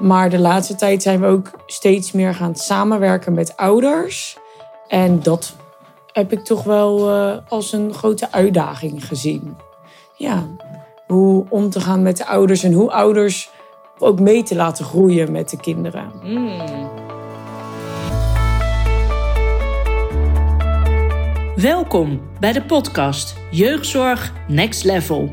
Maar de laatste tijd zijn we ook steeds meer gaan samenwerken met ouders. En dat heb ik toch wel uh, als een grote uitdaging gezien. Ja, hoe om te gaan met de ouders en hoe ouders ook mee te laten groeien met de kinderen. Mm. Welkom bij de podcast Jeugdzorg Next Level.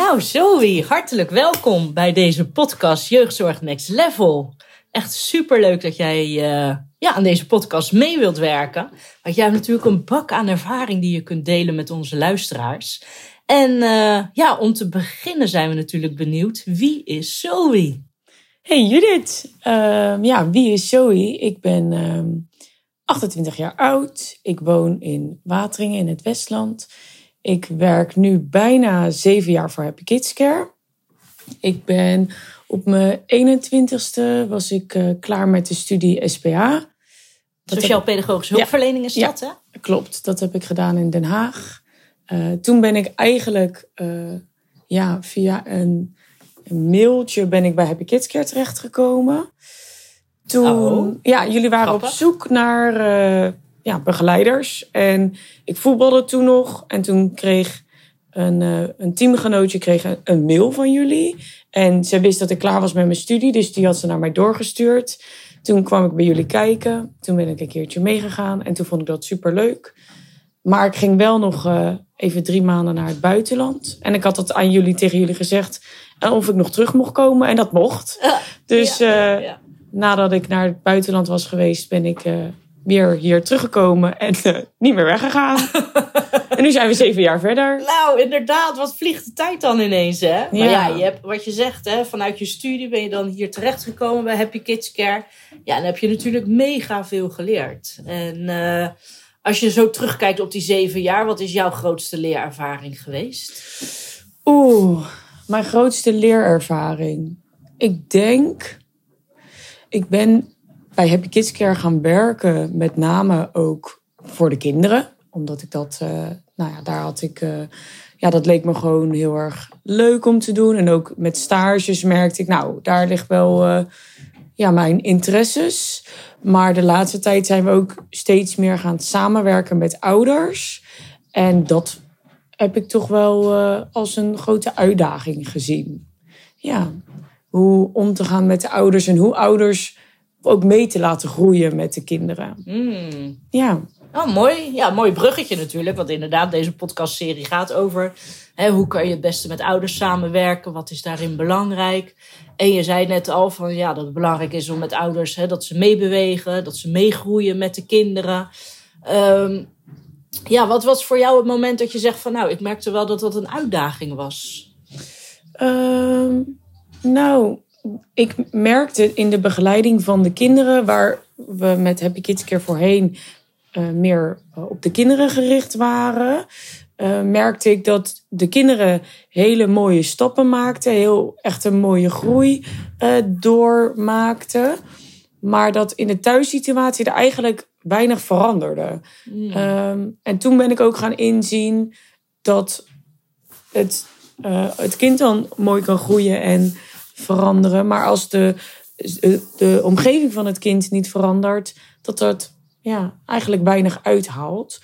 Nou, Zoe, hartelijk welkom bij deze podcast Jeugdzorg Next Level. Echt superleuk dat jij uh, ja, aan deze podcast mee wilt werken. Want jij hebt natuurlijk een bak aan ervaring die je kunt delen met onze luisteraars. En uh, ja, om te beginnen zijn we natuurlijk benieuwd. Wie is Zoe? Hey Judith. Uh, ja, wie is Zoe? Ik ben 28 ehm, jaar oud. Ik woon in Wateringen in het Westland. Ik werk nu bijna zeven jaar voor Happy Kids Care. Ik ben op mijn 21ste was ik uh, klaar met de studie SPA. Sociaal-pedagogische hulpverlening is dat, ja, hè? Klopt, dat heb ik gedaan in Den Haag. Uh, toen ben ik eigenlijk uh, ja, via een, een, mailtje ben ik bij Happy Kids Care terechtgekomen. Toen, oh, ja, jullie waren op zoek naar ja, begeleiders. En ik voetbalde toen nog. En toen kreeg een, uh, een teamgenootje kreeg een, mail van jullie. En ze wist dat ik klaar was met mijn studie. Dus die had ze naar mij doorgestuurd. Toen kwam ik bij jullie kijken. Toen ben ik een keertje meegegaan. En toen vond ik dat super leuk. Maar ik ging wel nog uh, even drie maanden naar het buitenland. En ik had dat aan jullie tegen jullie gezegd. Of ik nog terug mocht komen. En dat mocht. dus ja, ja. nadat ik naar het buitenland was geweest, ben ik weer hier teruggekomen en uh, niet meer weggegaan. en nu zijn we zeven jaar verder. Nou, inderdaad, wat vliegt de tijd dan ineens, hè? Ja. Maar ja, je hebt, wat je zegt, hè, vanuit je studie ben je dan hier terechtgekomen bij Happy Kids Care. Ja, dan heb je natuurlijk mega veel geleerd. En uh, als je zo terugkijkt op die zeven jaar, wat is jouw grootste leerervaring geweest? Oeh, mijn grootste leerervaring. Ik denk, ik ben bij Happy Kids Care gaan werken, met name ook voor de kinderen. Omdat ik dat, uh, nou ja, daar had ik, uh, ja, dat leek me gewoon heel erg leuk om te doen. En ook met stages merkte ik, nou, daar ligt wel uh, ja, mijn interesses. Maar de laatste tijd zijn we ook steeds meer gaan samenwerken met ouders. En dat heb ik toch wel als een grote uitdaging gezien. Ja, hoe om te gaan met de ouders en hoe ouders ook mee te laten groeien met de kinderen. Mm. Ja. Oh, mooi. Ja, mooi bruggetje natuurlijk. Want inderdaad, deze podcastserie gaat over hè, hoe kan je het beste met ouders samenwerken? Wat is daarin belangrijk? En je zei net al van ja, dat het belangrijk is om met ouders hè, dat ze meebewegen, dat ze meegroeien met de kinderen. Um, ja, wat was voor jou het moment dat je zegt van nou, ik merkte wel dat dat een uitdaging was? Um, nou, ik merkte in de begeleiding van de kinderen, waar we met Happy Kids Care voorheen uh, meer eh, op de kinderen gericht waren, uh, merkte ik dat de kinderen hele mooie stappen maakten, heel echt een mooie groei uh, doormaakten. Maar dat in de thuissituatie er eigenlijk weinig veranderde. Mm. Um, en toen ben ik ook gaan inzien dat het, het kind dan mooi kan groeien en veranderen. Maar als de, de omgeving van het kind niet verandert, dat dat ja, eigenlijk weinig uithaalt.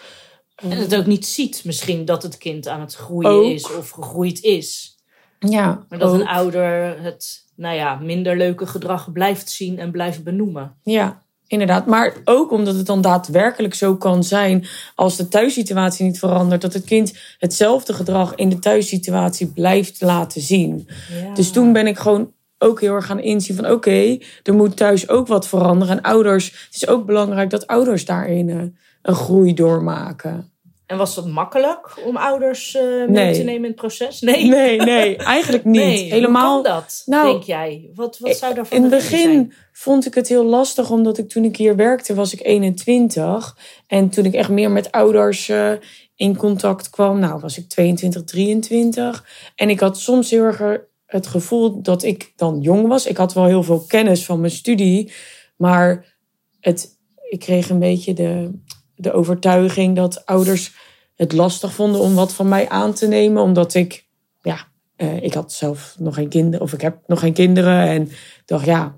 En het ook niet ziet misschien dat het kind aan het groeien is of gegroeid is. Ja, maar dat een ouder het nou ja, minder leuke gedrag blijft zien en blijft benoemen. Ja, inderdaad. Maar ook omdat het dan daadwerkelijk zo kan zijn als de thuissituatie niet verandert, dat het kind hetzelfde gedrag in de thuissituatie blijft laten zien. Ja. Dus toen ben ik gewoon ook heel erg gaan inzien van oké, er moet thuis ook wat veranderen. En ouders, het is ook belangrijk dat ouders daarin uh, een groei doormaken. En was dat makkelijk om ouders eh, mee Nee. te nemen in het proces? Nee. Nee, nee, eigenlijk niet. Nee, Helemaal. Hoe kan dat, Nou, denk jij? Wat, wat zou daarvan In het begin zijn? vond ik het heel lastig, omdat ik toen ik hier werkte, was ik 21. En toen ik echt meer met ouders eh, in contact kwam, nou was ik 22, 23. En ik had soms heel erg het gevoel dat ik dan jong was. Ik had wel heel veel kennis van mijn studie, maar het, ik kreeg een beetje de, de overtuiging dat ouders het lastig vonden om wat van mij aan te nemen, omdat ik, ja, eh, ik had zelf nog geen kinderen, of ik heb nog geen kinderen. En dacht, ja,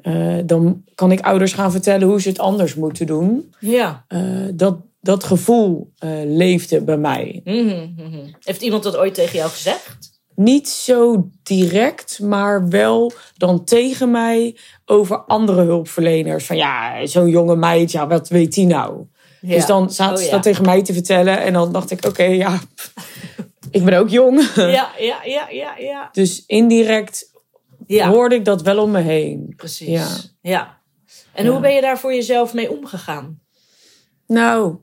eh, dan kan ik ouders gaan vertellen hoe ze het anders moeten doen. Ja. Eh, dat, dat gevoel leefde bij mij. Mhm, mhm. Heeft iemand dat ooit tegen jou gezegd? Niet zo direct, maar wel dan tegen mij over andere hulpverleners. Van ja, zo'n jonge meid, ja, wat weet die nou? Ja. Dus dan zaten Oh, ze dat tegen mij te vertellen. En dan dacht ik, oké, ja, ik ben ook jong. Ja, ja, ja, ja, ja. Dus indirect hoorde ik dat wel om me heen. precies. Ja. En hoe ben je daar voor jezelf mee omgegaan? Nou,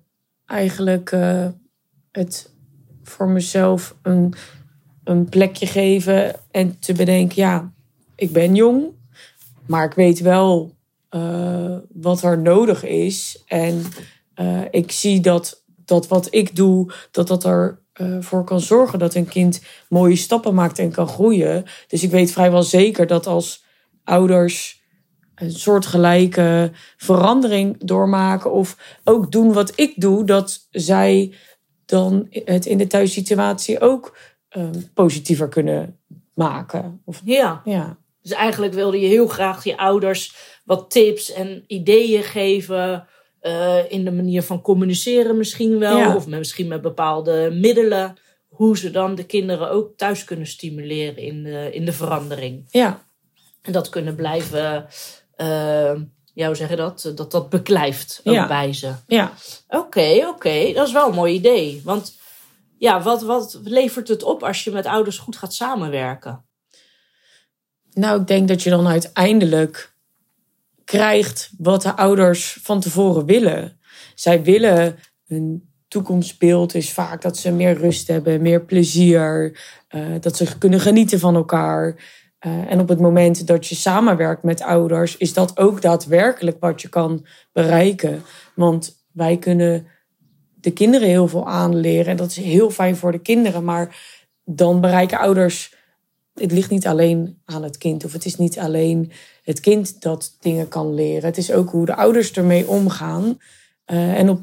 eigenlijk eh, het voor mezelf een, een plekje geven en te bedenken, ja, ik ben jong, maar ik weet wel eh, wat er nodig is. En eh, ik zie dat, dat wat ik doe, dat dat er eh, voor kan zorgen dat een kind mooie stappen maakt en kan groeien. Dus ik weet vrijwel zeker dat als ouders een soortgelijke verandering doormaken of ook doen wat ik doe, dat zij dan het in de thuissituatie ook eh, positiever kunnen maken. Of, Ja. ja. Dus eigenlijk wilde je heel graag je ouders wat tips en ideeën geven. Eh, in de manier van communiceren misschien wel. Ja. Of met, misschien met bepaalde middelen. Hoe ze dan de kinderen ook thuis kunnen stimuleren in de, in de verandering. ja, En dat kunnen blijven, eh ja, hoe zeg je dat? Dat dat beklijft ook Ja. bij ze. ja. Oké, oké. Dat is wel een mooi idee. Want ja, wat, wat levert het op als je met ouders goed gaat samenwerken? Nou, ik denk dat je dan uiteindelijk krijgt wat de ouders van tevoren willen. Zij willen hun toekomstbeeld is vaak dat ze meer rust hebben, meer plezier, eh, dat ze kunnen genieten van elkaar. Eh, en op het moment dat je samenwerkt met ouders, is dat ook daadwerkelijk wat je kan bereiken. Want wij kunnen de kinderen heel veel aanleren en dat is heel fijn voor de kinderen. Maar dan bereiken ouders het ligt niet alleen aan het kind. Of het is niet alleen het kind dat dingen kan leren. Het is ook hoe de ouders ermee omgaan. Eh, en op,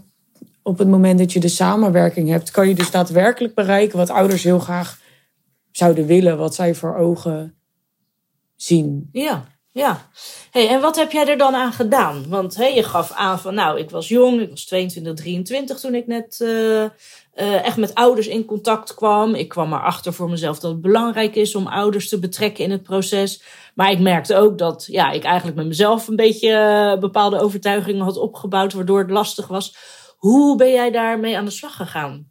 op het moment dat je de samenwerking hebt, kan je dus daadwerkelijk bereiken wat ouders heel graag zouden willen, wat zij voor ogen zien. Ja, ja. Hey, en wat heb jij er dan aan gedaan? Want hey, je gaf aan van, nou, ik was jong, ik was 22, 23 toen ik net eh, eh, echt met ouders in contact kwam. Ik kwam erachter voor mezelf dat het belangrijk is om ouders te betrekken in het proces. Maar ik merkte ook dat ja, ik eigenlijk met mezelf een beetje eh, bepaalde overtuigingen had opgebouwd, waardoor het lastig was. Hoe ben jij daarmee aan de slag gegaan?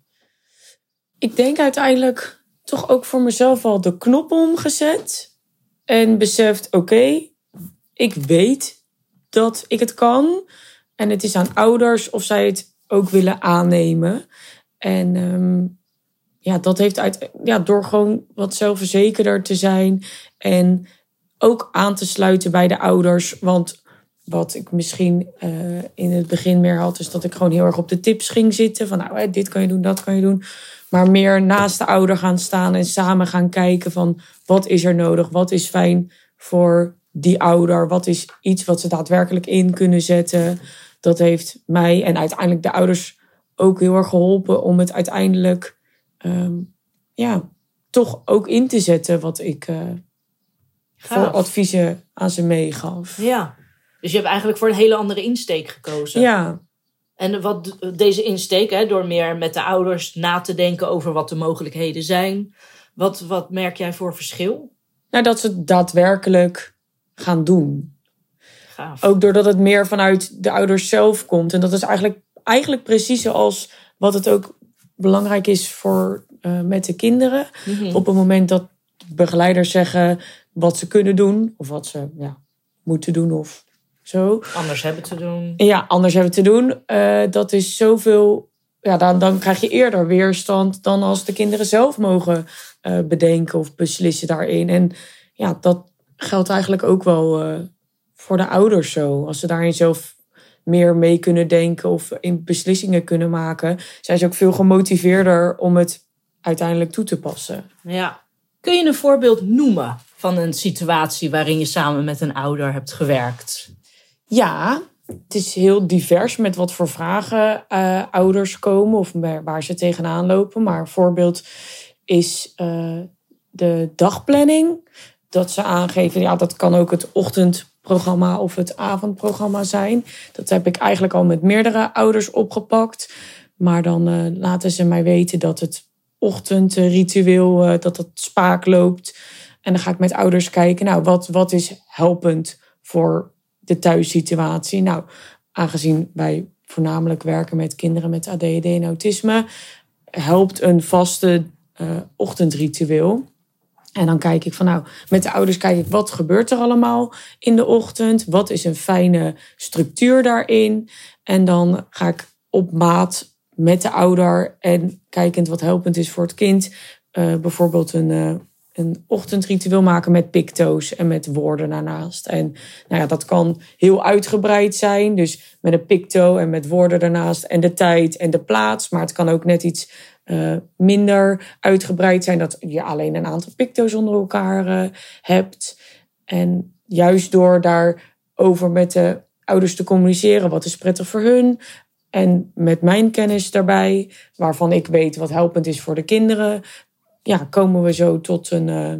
Ik denk uiteindelijk toch ook voor mezelf wel de knop omgezet. En beseft, oké, ik weet dat ik het kan. En het is aan ouders of zij het ook willen aannemen. En ehm, ja, dat heeft uit, ja, door gewoon wat zelfverzekerder te zijn. En ook aan te sluiten bij de ouders. Want wat ik misschien eh, in het begin meer had, is dat ik gewoon heel erg op de tips ging zitten. Van nou, dit kan je doen, dat kan je doen. Maar meer naast de ouder gaan staan en samen gaan kijken van wat is er nodig? Wat is fijn voor die ouder? Wat is iets wat ze daadwerkelijk in kunnen zetten? Dat heeft mij en uiteindelijk de ouders ook heel erg geholpen om het uiteindelijk ehm, ja, toch ook in te zetten wat ik eh, voor adviezen aan ze meegaf. Ja. Dus je hebt eigenlijk voor een hele andere insteek gekozen. Ja, En wat deze insteek, hè, door meer met de ouders na te denken over wat de mogelijkheden zijn. Wat, wat merk jij voor verschil? nou, dat ze het daadwerkelijk gaan doen. Gaaf. Ook doordat het meer vanuit de ouders zelf komt. En dat is eigenlijk, eigenlijk precies zoals wat het ook belangrijk is voor eh, met de kinderen. Mhm. Op het moment dat begeleiders zeggen wat ze kunnen doen, of wat ze ja, moeten doen of zo. Anders hebben te doen. En ja, anders hebben te doen. eh, dat is zoveel ja, dan, dan krijg je eerder weerstand dan als de kinderen zelf mogen uh, bedenken of beslissen daarin. En ja, dat geldt eigenlijk ook wel voor de ouders zo. Als ze daarin zelf meer mee kunnen denken of in beslissingen kunnen maken, zijn ze ook veel gemotiveerder om het uiteindelijk toe te passen. Ja. Kun je een voorbeeld noemen van een situatie waarin je samen met een ouder hebt gewerkt? Ja, het is heel divers met wat voor vragen uh, ouders komen of waar ze tegenaan lopen. Maar een voorbeeld is uh, de dagplanning. Dat ze aangeven, ja, dat kan ook het ochtendprogramma of het avondprogramma zijn. Dat heb ik eigenlijk al met meerdere ouders opgepakt. Maar dan uh, laten ze mij weten dat het ochtendritueel, uh, dat dat spaak loopt. En dan ga ik met ouders kijken, nou, wat, wat is helpend voor de thuissituatie? Nou, aangezien wij voornamelijk werken met kinderen met ADHD en autisme, helpt een vaste uh, ochtendritueel. En dan kijk ik van nou, met de ouders kijk ik wat gebeurt er allemaal in de ochtend? Wat is een fijne structuur daarin? En dan ga ik op maat met de ouder en kijkend wat helpend is voor het kind. Uh, bijvoorbeeld een, uh, een ochtendritueel maken met picto's en met woorden daarnaast. En nou ja, dat kan heel uitgebreid zijn. Dus met een picto en met woorden daarnaast. En de tijd en de plaats. Maar het kan ook net iets uh, minder uitgebreid zijn. Dat je alleen een aantal picto's onder elkaar uh, hebt. En juist door daarover met de ouders te communiceren. Wat is prettig voor hun? En met mijn kennis daarbij, waarvan ik weet wat helpend is voor de kinderen, ja, komen we zo tot een, uh,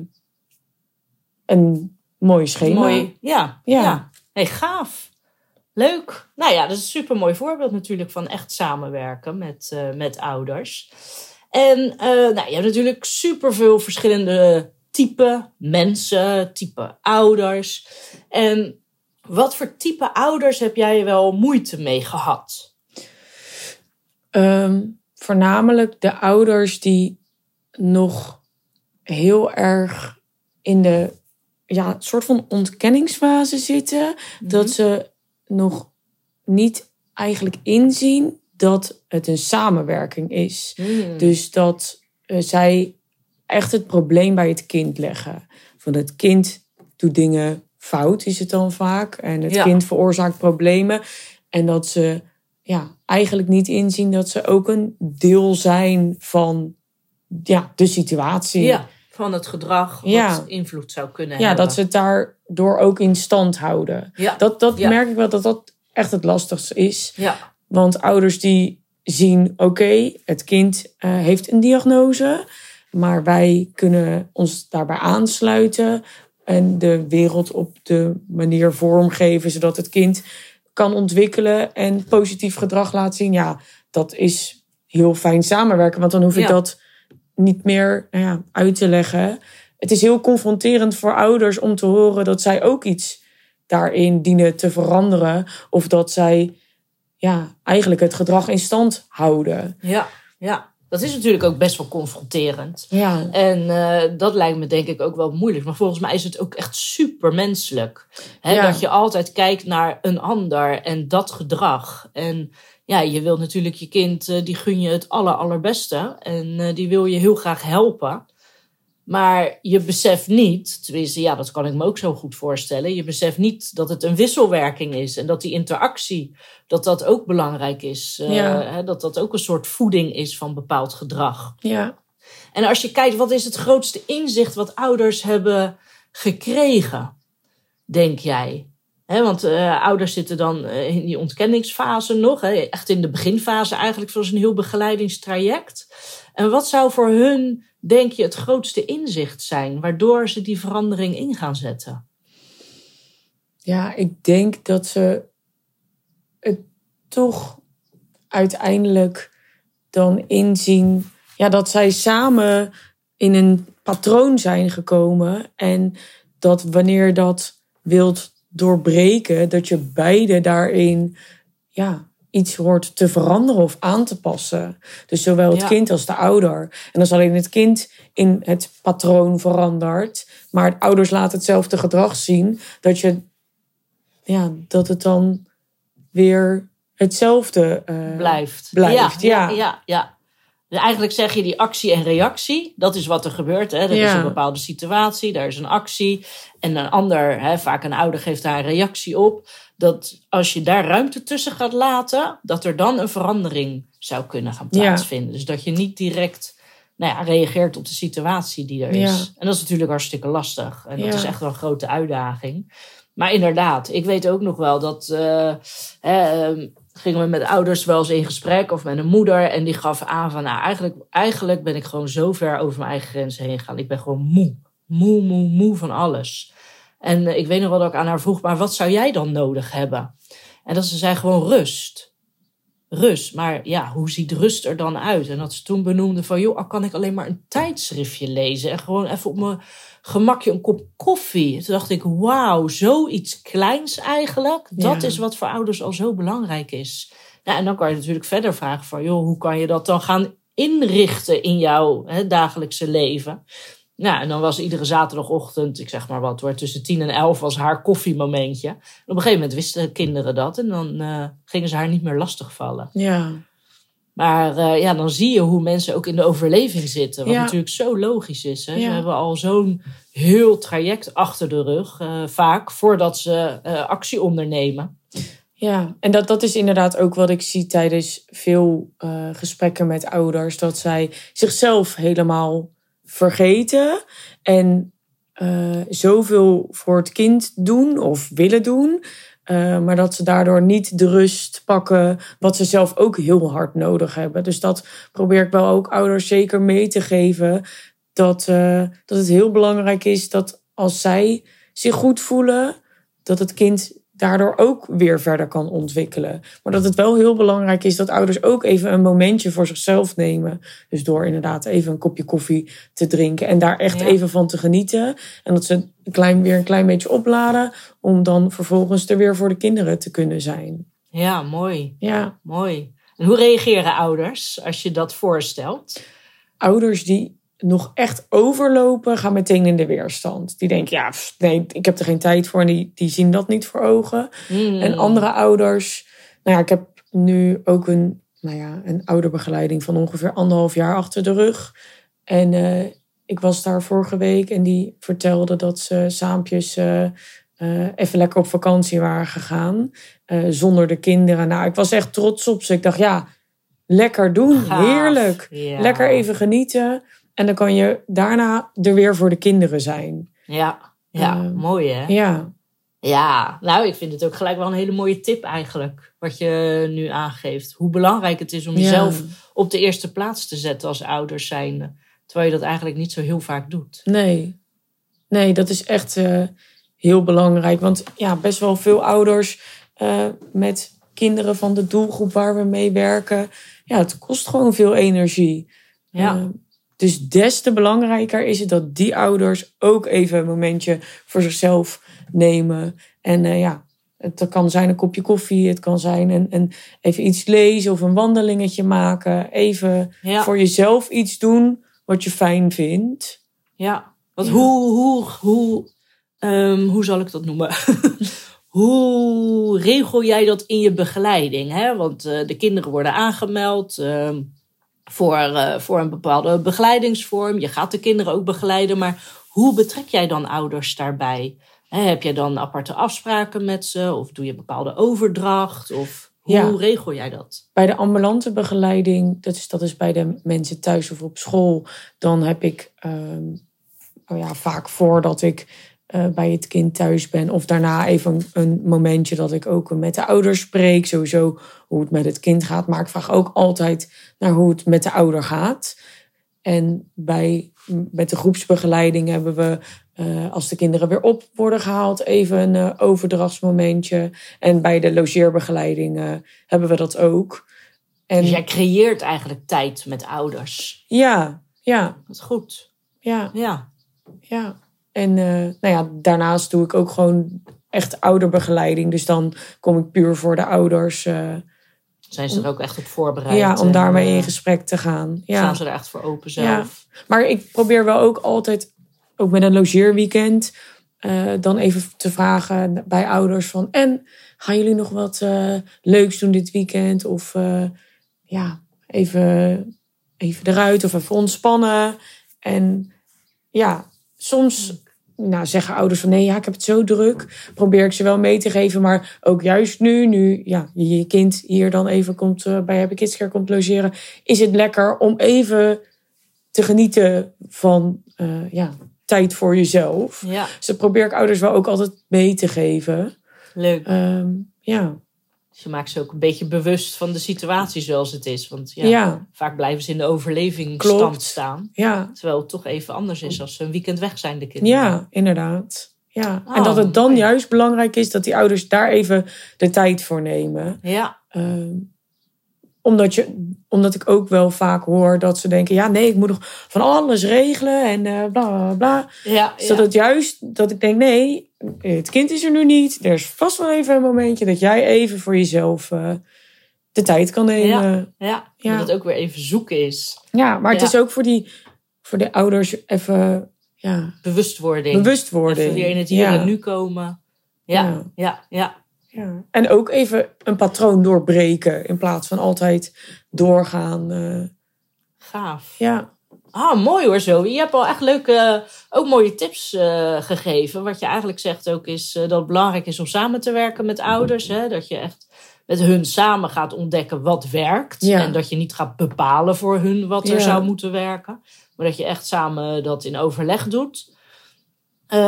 een mooi schema. Mooi, ja. Ja. ja. Hey, gaaf. Leuk. Nou ja, dat is een super mooi voorbeeld natuurlijk van echt samenwerken met, uh, met ouders. En uh, nou, je hebt natuurlijk superveel verschillende type mensen, type ouders. En wat voor type ouders heb jij wel moeite mee gehad? Um, voornamelijk de ouders die nog heel erg in de ja, soort van ontkenningsfase zitten. Mm -hmm. Dat ze nog niet eigenlijk inzien dat het een samenwerking is. Mm. Dus dat uh, zij echt het probleem bij het kind leggen. Van het kind doet dingen fout, is het dan vaak. En het ja. kind veroorzaakt problemen. En dat ze ja, eigenlijk niet inzien dat ze ook een deel zijn van ja, de situatie. Ja, van het gedrag wat ja. invloed zou kunnen hebben. Ja, dat ze het daardoor ook in stand houden. Ja. Dat, dat ja. merk ik wel dat dat echt het lastigste is. Ja. Want ouders die zien, oké, okay, het kind uh, heeft een diagnose, maar wij kunnen ons daarbij aansluiten en de wereld op de manier vormgeven zodat het kind kan ontwikkelen en positief gedrag laat zien. Ja, dat is heel fijn samenwerken, want dan hoef ik ja. dat niet meer nou ja, uit te leggen. Het is heel confronterend voor ouders om te horen dat zij ook iets daarin dienen te veranderen. Of dat zij ja, eigenlijk het gedrag in stand houden. Ja, ja. Dat is natuurlijk ook best wel confronterend. Ja. En uh, dat lijkt me denk ik ook wel moeilijk. Maar volgens mij is het ook echt super menselijk. Hè? Ja. Dat je altijd kijkt naar een ander en dat gedrag. En ja, je wilt natuurlijk je kind, uh, die gun je het aller, allerbeste. En uh, die wil je heel graag helpen. Maar je beseft niet, tenminste, ja, dat kan ik me ook zo goed voorstellen. Je beseft niet dat het een wisselwerking is. En dat die interactie, dat dat ook belangrijk is. Ja. hè, dat dat ook een soort voeding is van bepaald gedrag. Ja. En als je kijkt, wat is het grootste inzicht wat ouders hebben gekregen, denk jij? He, want uh, ouders zitten dan uh, in die ontkenningsfase nog. He, echt in de beginfase eigenlijk van zo'n heel begeleidingstraject. En wat zou voor hun, denk je, het grootste inzicht zijn... waardoor ze die verandering in gaan zetten? Ja, ik denk dat ze het toch uiteindelijk dan inzien... Ja, dat zij samen in een patroon zijn gekomen. En dat wanneer dat wilt doorbreken, dat je beide daarin ja, iets hoort te veranderen of aan te passen. Dus zowel het ja. kind als de ouder. En als alleen het kind in het patroon verandert, maar het ouders laten hetzelfde gedrag zien, dat, je, ja, dat het dan weer hetzelfde eh, blijft. blijft, ja. ja, ja, ja. Dus eigenlijk zeg je die actie en reactie. Dat is wat er gebeurt. Hè. Er is een bepaalde situatie, daar is een actie. En een ander, hè, vaak een ouder, geeft daar een reactie op. Dat als je daar ruimte tussen gaat laten, dat er dan een verandering zou kunnen gaan Ja. plaatsvinden. Dus dat je niet direct nou ja, reageert op de situatie die er is. Ja. En dat is natuurlijk hartstikke lastig. En dat is echt wel een grote uitdaging. Maar inderdaad, ik weet ook nog wel dat. eh, ehm, gingen we met ouders wel eens in gesprek of met een moeder. En die gaf aan van, nou eigenlijk, eigenlijk ben ik gewoon zo ver over mijn eigen grenzen heen gegaan. Ik ben gewoon moe. Moe, moe, moe van alles. En eh, ik weet nog wel dat ik aan haar vroeg, maar wat zou jij dan nodig hebben? En dat ze zei gewoon rust. Rust. Maar ja, hoe ziet rust er dan uit? En dat ze toen benoemde van, joh, al kan ik alleen maar een tijdschriftje lezen. En gewoon even op mijn gemakje een kop koffie. Toen dacht ik, wauw, zoiets kleins eigenlijk. Dat Ja. is wat voor ouders al zo belangrijk is. Nou, en dan kan je natuurlijk verder vragen van, joh, hoe kan je dat dan gaan inrichten in jouw hè, dagelijkse leven? Nou, en dan was iedere zaterdagochtend, ik zeg maar wat hoor, tussen tien en elf was haar koffiemomentje. En op een gegeven moment wisten kinderen dat en dan eh, gingen ze haar niet meer lastigvallen. Ja, Maar eh, ja, dan zie je hoe mensen ook in de overleving zitten. Wat Ja. natuurlijk zo logisch is. Hè? Ze hebben al zo'n heel traject achter de rug, eh, vaak, voordat ze actie ondernemen. ja. En dat, dat is inderdaad ook wat ik zie tijdens veel gesprekken met ouders. Dat zij zichzelf helemaal vergeten. En eh, zoveel voor het kind doen of willen doen. eh, maar dat ze daardoor niet de rust pakken wat ze zelf ook heel hard nodig hebben. Dus dat probeer ik wel ook ouders zeker mee te geven. Dat, eh, dat het heel belangrijk is dat als zij zich goed voelen, dat het kind daardoor ook weer verder kan ontwikkelen. Maar dat het wel heel belangrijk is dat ouders ook even een momentje voor zichzelf nemen. Dus door inderdaad even een kopje koffie te drinken en daar echt Ja. even van te genieten. En dat ze een klein, weer een klein beetje opladen om dan vervolgens er weer voor de kinderen te kunnen zijn. Ja, mooi. Ja, Mooi. En hoe reageren ouders als je dat voorstelt? ouders die nog echt overlopen, gaan meteen in de weerstand. Die denken, ja, pff, nee, ik heb er geen tijd voor. En die, die zien dat niet voor ogen. Hmm. En andere ouders, nou ja, ik heb nu ook een, nou ja, een ouderbegeleiding van ongeveer anderhalf jaar achter de rug. En eh, ik was daar vorige week en die vertelde dat ze saampjes eh, eh, even lekker op vakantie waren gegaan. zonder de kinderen. Nou, ik was echt trots op ze. Ik dacht, ja, lekker doen. Heerlijk. Ja. Lekker even genieten. En dan kan je daarna er weer voor de kinderen zijn. Ja, ja Eh, mooi hè? Ja, Ja, nou, ik vind het ook gelijk wel een hele mooie tip eigenlijk. Wat je nu aangeeft. Hoe belangrijk het is om Ja. jezelf op de eerste plaats te zetten als ouders zijnde. Terwijl je dat eigenlijk niet zo heel vaak doet. Nee. Nee, dat is echt eh, heel belangrijk. Want ja, best wel veel ouders eh, met kinderen van de doelgroep waar we mee werken. Ja, het kost gewoon veel energie. Ja. Dus des te belangrijker is het dat die ouders ook even een momentje voor zichzelf nemen. En eh, ja, het kan zijn een kopje koffie, het kan zijn een, een, even iets lezen of een wandelingetje maken. Even Ja. voor jezelf iets doen wat je fijn vindt. Ja. Want Ja. hoe, hoe, hoe, ehm, hoe zal ik dat noemen? hoe regel jij dat in je begeleiding? Hè? Want eh, de kinderen worden aangemeld ehm, voor, eh, voor een bepaalde begeleidingsvorm. Je gaat de kinderen ook begeleiden. Maar hoe betrek jij dan ouders daarbij? Heb jij dan aparte afspraken met ze? Of doe je bepaalde overdracht? Of hoe Ja. regel jij dat? Bij de ambulante begeleiding, dat is, dat is bij de mensen thuis of op school, dan heb ik ehm, oh ja, vaak voordat ik eh, bij het kind thuis ben, of daarna even een, een momentje dat ik ook met de ouders spreek, sowieso hoe het met het kind gaat. Maar ik vraag ook altijd naar hoe het met de ouder gaat. En bij, met de groepsbegeleiding hebben we, eh, als de kinderen weer op worden gehaald, even een eh, overdrachtsmomentje. En bij de logeerbegeleiding hebben we dat ook. En Dus jij creëert eigenlijk tijd met ouders. ja, ja, Dat is goed. ja, Ja. ja. En eh, nou ja, daarnaast doe ik ook gewoon echt ouderbegeleiding. Dus dan kom ik puur voor de ouders. eh, Zijn ze er ook echt op voorbereid? ja, om en, daarmee eh, in gesprek te gaan. Ja. Staan ze er echt voor open zelf? Maar ik probeer wel ook altijd, ook met een logeerweekend, eh, dan even te vragen bij ouders van... en, gaan jullie nog wat eh, leuks doen dit weekend? Of eh, ja, even, even eruit of even ontspannen. En ja, soms nou, zeggen ouders van nee, ja, ik heb het zo druk. Probeer ik ze wel mee te geven. Maar ook juist nu, nu ja, je kind hier dan even komt uh, bij Happy Kids Care komt logeren, is het lekker om even te genieten van uh, ja, tijd voor jezelf. Ja. Dus dat probeer ik ouders wel ook altijd mee te geven. Leuk. Um, ja. Dus je maakt ze ook een beetje bewust van de situatie zoals het is. Want ja, Ja. vaak blijven ze in de overlevingsstand staan. Ja, Terwijl het toch even anders is als ze een weekend weg zijn, de kinderen. ja, inderdaad. Ja. en Oh, dat het dan mooi. juist belangrijk is dat die ouders daar even de tijd voor nemen. Ja, Ehm, omdat, je, omdat ik ook wel vaak hoor dat ze denken: ja, nee, ik moet nog van alles regelen en eh, bla bla bla. ja, Dus dat juist dat ik denk: nee, het kind is er nu niet. Er is vast wel even een momentje dat jij even voor jezelf eh, de tijd kan nemen. ja. Ja. Dat het ook weer even zoeken is. Ja, maar het Ja. is ook voor, die, voor de ouders even ja, Bewustwording. bewustwording. Even weer in het hier en nu komen. Ja, Ja. ja, ja. En ook even een patroon doorbreken in plaats van altijd doorgaan. eh, Gaaf. ja. Ah, mooi hoor zo. Je hebt al echt leuke, ook mooie tips eh, gegeven. Wat je eigenlijk zegt ook is eh, dat het belangrijk is om samen te werken met ouders. Hè? Dat je echt met hun samen gaat ontdekken wat werkt. Ja. En dat je niet gaat bepalen voor hun wat er Ja. zou moeten werken. Maar dat je echt samen dat in overleg doet. Eh,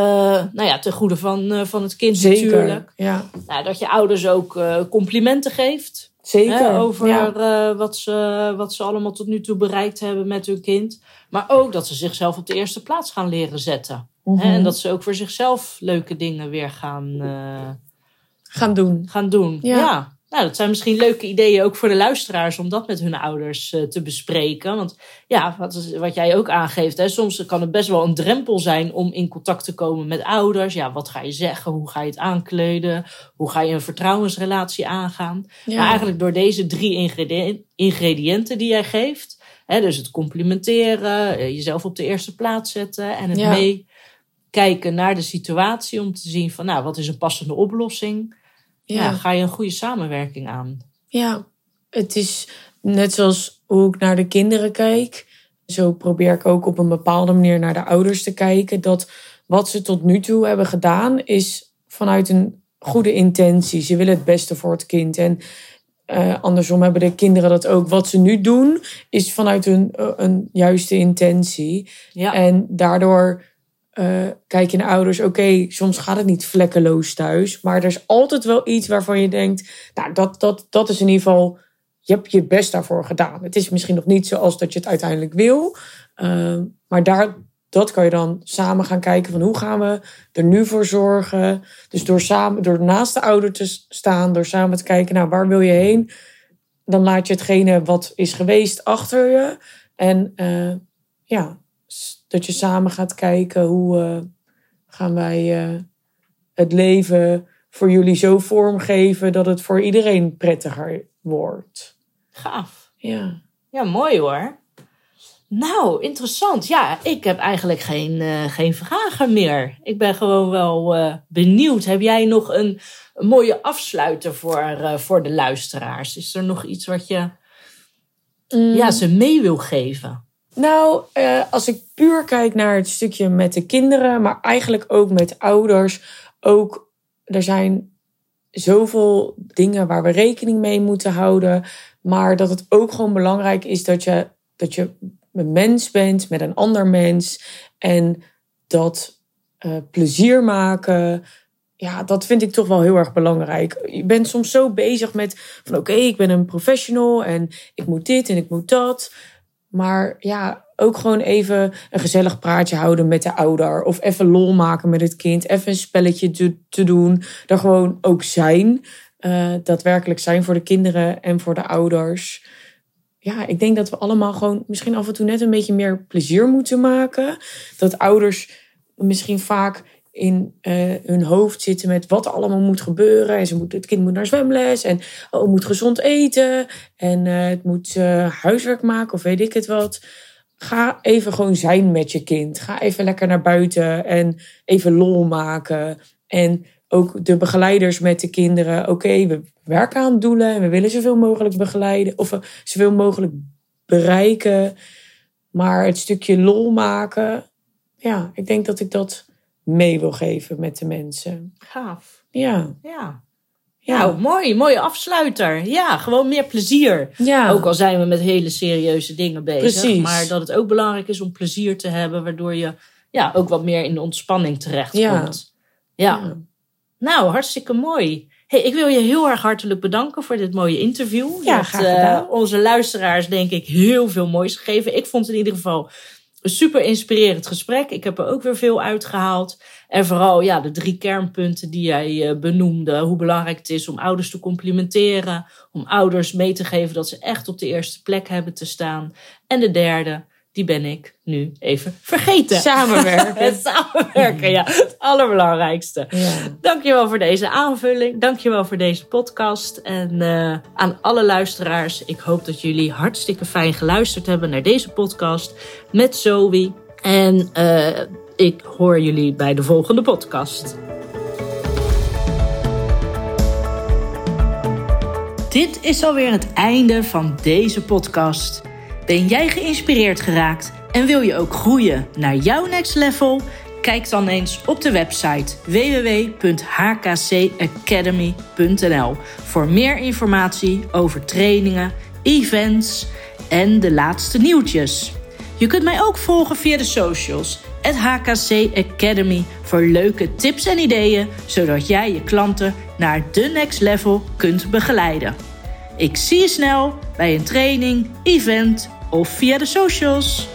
nou ja, ten goede van, eh, van het kind Zeker. natuurlijk. Ja, Nou, dat je ouders ook eh, complimenten geeft. zeker. Hè, over ja. wat, ze, wat ze allemaal tot nu toe bereikt hebben met hun kind. Maar ook dat ze zichzelf op de eerste plaats gaan leren zetten. Mhm. Hè, en dat ze ook voor zichzelf leuke dingen weer gaan, gaan doen. gaan doen. Ja. Ja. Nou, dat zijn misschien leuke ideeën ook voor de luisteraars om dat met hun ouders eh, te bespreken. Want ja, wat, wat jij ook aangeeft, hè, soms kan het best wel een drempel zijn om in contact te komen met ouders. Ja, wat ga je zeggen? Hoe ga je het aankleden? Hoe ga je een vertrouwensrelatie aangaan? Ja. Maar eigenlijk door deze drie ingrediënten, ingrediënten die jij geeft, hè, dus het complimenteren, eh, jezelf op de eerste plaats zetten en het Ja. meekijken naar de situatie om te zien van, nou, wat is een passende oplossing? Ja. ja. ga je een goede samenwerking aan? Ja, het is net zoals hoe ik naar de kinderen kijk. Zo probeer ik ook op een bepaalde manier naar de ouders te kijken. Dat wat ze tot nu toe hebben gedaan, is vanuit een goede intentie. Ze willen het beste voor het kind. En eh, andersom hebben de kinderen dat ook. Wat ze nu doen, is vanuit een, eh, een juiste intentie. Ja, En daardoor eh kijk je naar ouders, oké, soms gaat het niet vlekkeloos thuis. Maar er is altijd wel iets waarvan je denkt, nou, dat, dat, dat is in ieder geval, je hebt je best daarvoor gedaan. Het is misschien nog niet zoals dat je het uiteindelijk wil. ehm, maar daar, dat kan je dan samen gaan kijken van hoe gaan we er nu voor zorgen. Dus door, samen, door naast de ouder te staan, door samen te kijken, nou, waar wil je heen? Dan laat je hetgene wat is geweest achter je. En eh, ja, dat je samen gaat kijken hoe eh, gaan wij eh, het leven voor jullie zo vormgeven dat het voor iedereen prettiger wordt. gaaf. Ja. Ja, mooi hoor. Nou, interessant. Ja, ik heb eigenlijk geen, eh, geen vragen meer. Ik ben gewoon wel eh, benieuwd. Heb jij nog een, een mooie afsluiter voor, eh, voor de luisteraars? Is er nog iets wat je ja, ze mee wil geven? Nou, eh, als ik puur kijk naar het stukje met de kinderen, maar eigenlijk ook met ouders, ook er zijn zoveel dingen waar we rekening mee moeten houden, maar dat het ook gewoon belangrijk is dat je, dat je een mens bent met een ander mens en dat eh, plezier maken. Ja, dat vind ik toch wel heel erg belangrijk. Je bent soms zo bezig met van oké, ik ben een professional en ik moet dit en ik moet dat. Maar ja, ook gewoon even een gezellig praatje houden met de ouder. Of even lol maken met het kind. Even een spelletje te, doen. Er gewoon ook zijn. eh, daadwerkelijk zijn voor de kinderen en voor de ouders. Ja, ik denk dat we allemaal gewoon misschien af en toe net een beetje meer plezier moeten maken. Dat ouders misschien vaak in eh, hun hoofd zitten met wat allemaal moet gebeuren. En ze moet, het kind moet naar zwemles en oh, moet gezond eten. En eh, het moet eh, huiswerk maken of weet ik het wat. ga even gewoon zijn met je kind. Ga even lekker naar buiten en even lol maken. En ook de begeleiders met de kinderen. Oké, we werken aan doelen en we willen zoveel mogelijk begeleiden. Of zoveel mogelijk bereiken. Maar het stukje lol maken. Ja, ik denk dat ik dat mee wil geven met de mensen. Gaaf. Ja. Ja. Ja, nou, mooi, mooie afsluiter. Ja, gewoon meer plezier. Ja. Ook al zijn we met hele serieuze dingen bezig. Precies. Maar dat het ook belangrijk is om plezier te hebben, waardoor je ja, ook wat meer in de ontspanning terechtkomt. Ja. ja. Nou, hartstikke mooi. Hey, ik wil je heel erg hartelijk bedanken voor dit mooie interview. Ja, je hebt uh, onze luisteraars, denk ik, heel veel moois gegeven. Ik vond het in ieder geval een super inspirerend gesprek. Ik heb er ook weer veel uitgehaald. En vooral ja, de drie kernpunten die jij uh, benoemde. Hoe belangrijk het is om ouders te complimenteren. Om ouders mee te geven dat ze echt op de eerste plek hebben te staan. En de derde, die ben ik nu even vergeten. Samenwerken. Samenwerken, ja. Het allerbelangrijkste. Ja. Dankjewel voor deze aanvulling. Dankjewel voor deze podcast. En uh, aan alle luisteraars, ik hoop dat jullie hartstikke fijn geluisterd hebben naar deze podcast met Zoe. En uh, ik hoor jullie bij de volgende podcast. Dit is alweer het einde van deze podcast. Ben jij geïnspireerd geraakt en wil je ook groeien naar jouw next level? Kijk dan eens op de website www.hkcacademy.nl voor meer informatie over trainingen, events en de laatste nieuwtjes. Je kunt mij ook volgen via de socials, het HKC Academy, voor leuke tips en ideeën, zodat jij je klanten naar de next level kunt begeleiden. Ik zie je snel bij een training, event of via de socials.